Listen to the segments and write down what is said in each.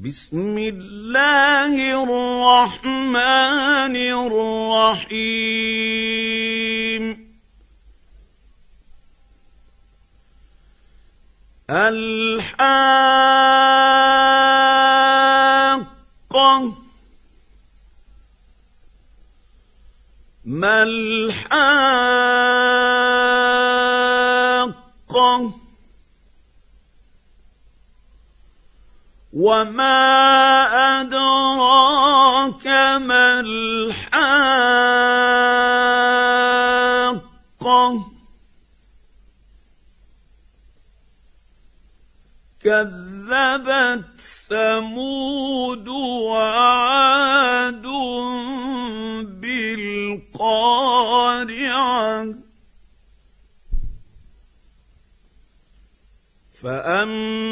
بسم الله الرحمن الرحيم. الحاقه ما الحاقه وما ادراك ما الحاقه؟ كذبت ثمود وعاد بالقارعه. فاما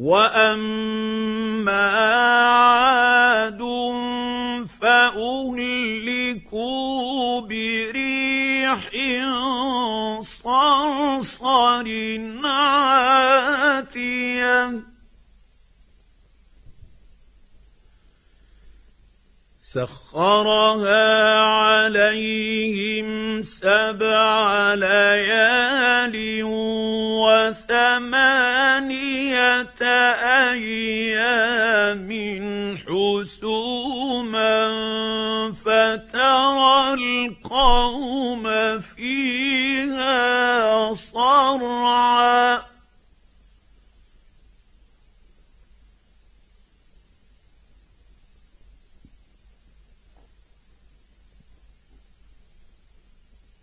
واما عاد فاهلكوا بريح صرصر عاتيه سخرها عليهم سبع ليال وثمانيه أيام حسوما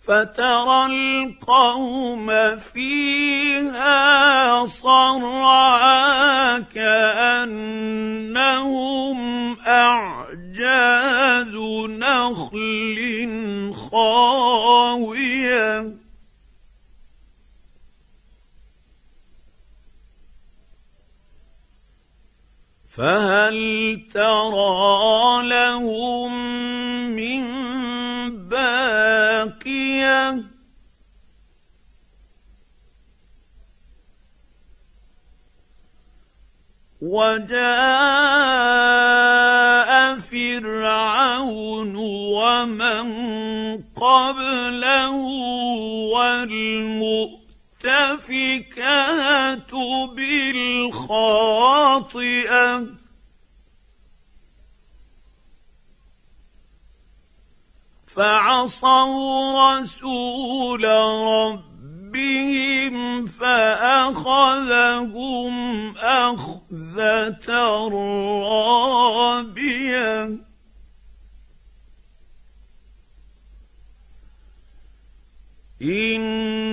فترى القوم فيها صرعا كأنهم أعجاز نخل خاوية. فهل ترى لهم وجاء فرعون ومن قبله والمؤتفكات بالخاطئة. فعصوا رسول ربهم فأخذهم أخذة رابية. أنا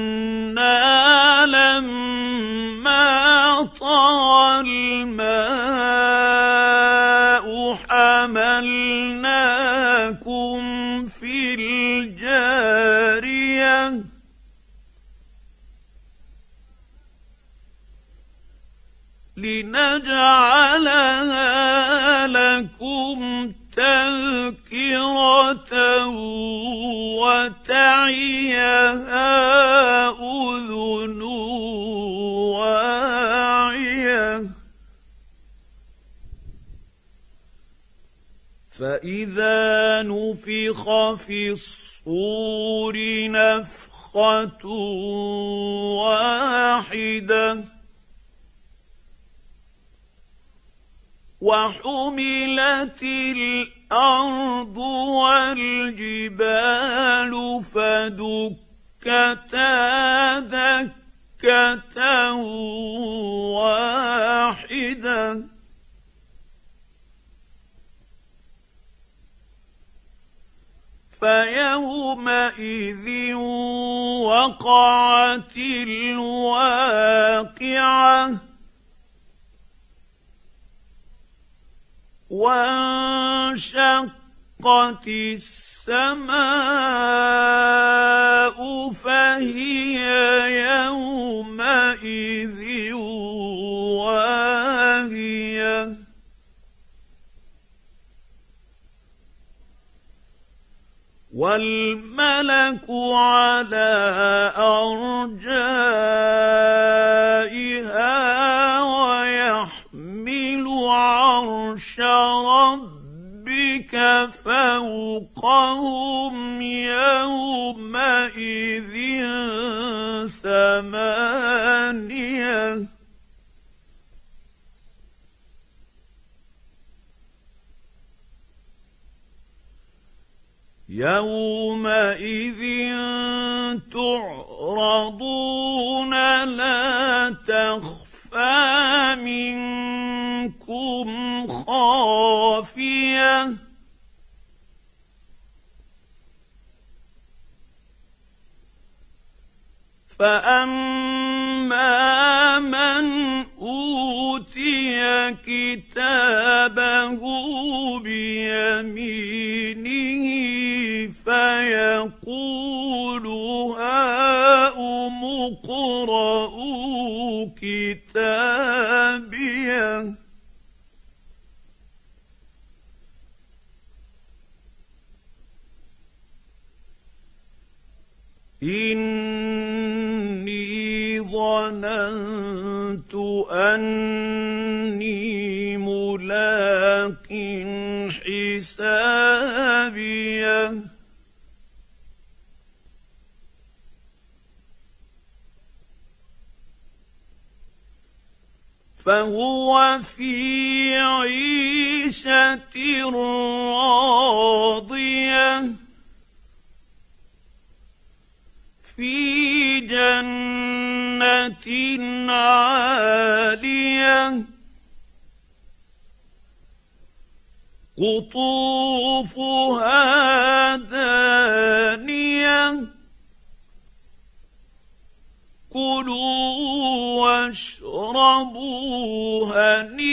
لكم تذكرة وتعيها أذن فإذا نفخ في الصور نفخة واحدة وحملت الأرض والجبال فدكتا دكة واحدة. فيومئذ وقعت الواقعة. وانشقت السماء فهي يومئذ واهية. والملك على ارجائها فوقهم يومئذ ثمانية. يومئذ تعرضون فاما من اوتي كتابه بيمينه فيقول هاؤم اقرءوا كتابيه اني ظننت أني ملاق حسابيه فهو في عيشة راضية في جنة عاليه قطوفها دانية. كلوا واشربوا هنيئا.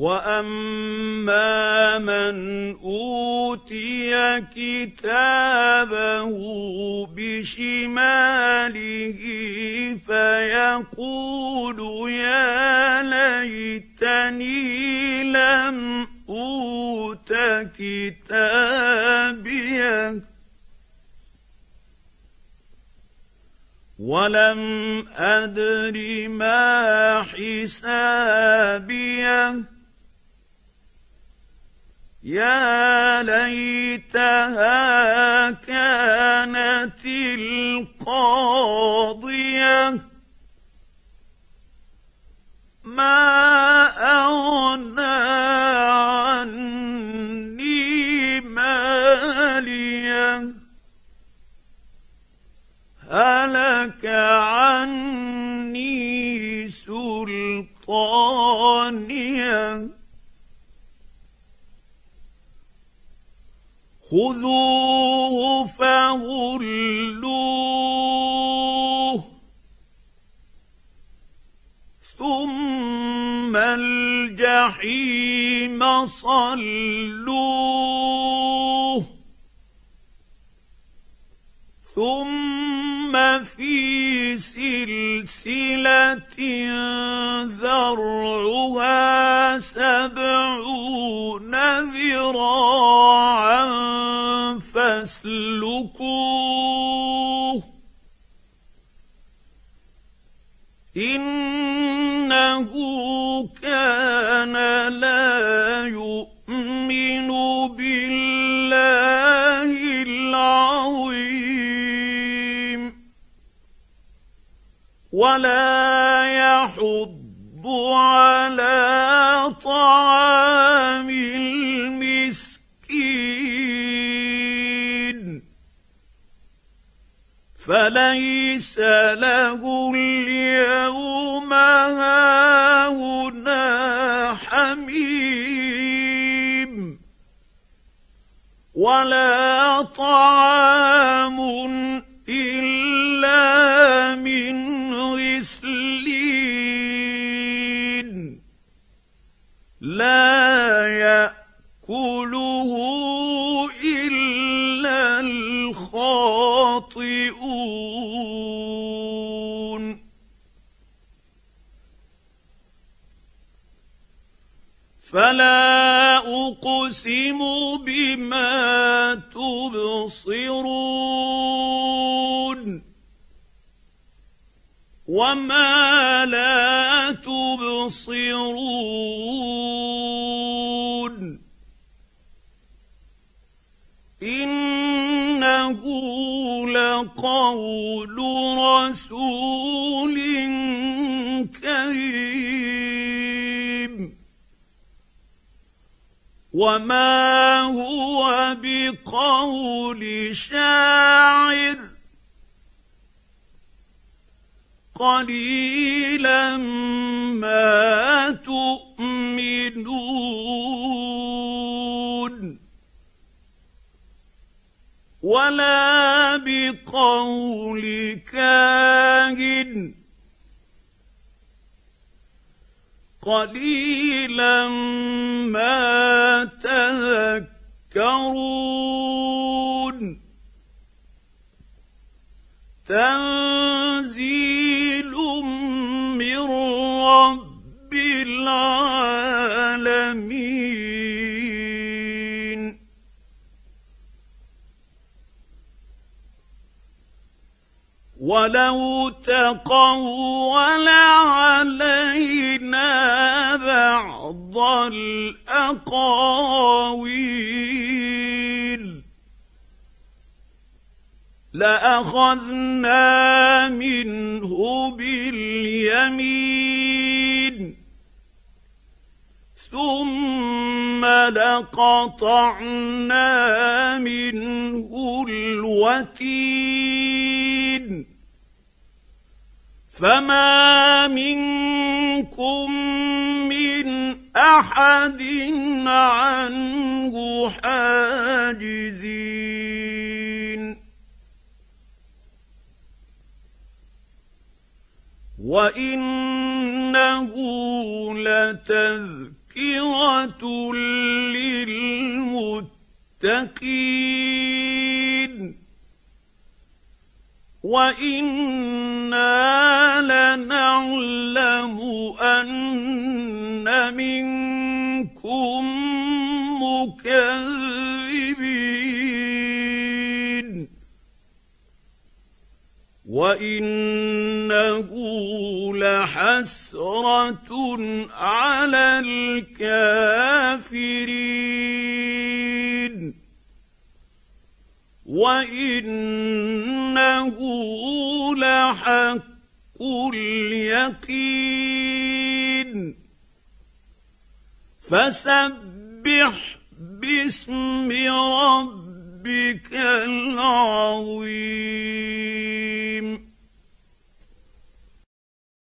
واما من اوتي كتابه بشماله فيقول يا ليتني لم اوت كتابيه ولم ادر ما حسابيه يا ليتها كانت القاضية. ما أغنى عني مالية. هلك عني سلطانية. خذوه فغلوه ثم الجحيم صلوه ثم في سلسلة ذرعها سبعون ذراعا فاسلكوه انه كان لا يؤمن بالله العظيم ولا فليس له اليوم هاهنا حميم ولا طعام إلا من غسلين لا يأكله إلا الخاطئون. فلا أقسم بما تبصرون وما لا تبصرون إنه لقول رسول وما هو بقول شاعر قليلا ما تؤمنون ولا بقول كاهن قليلا ما تذكرون. تنزيل من رب العالمين. ولو تقول علينا بعض الأقاويل. لأخذنا منه باليمين. ثم لقطعنا منه الوتين. فما منكم من أحد عنه حاجزين. وإنه لتذكرة للمتقين. وأنا لنعلم أن منكم مكذبين. وإنه لحسرة على الكافرين. وانه لحق اليقين. فسبح باسم ربك العظيم.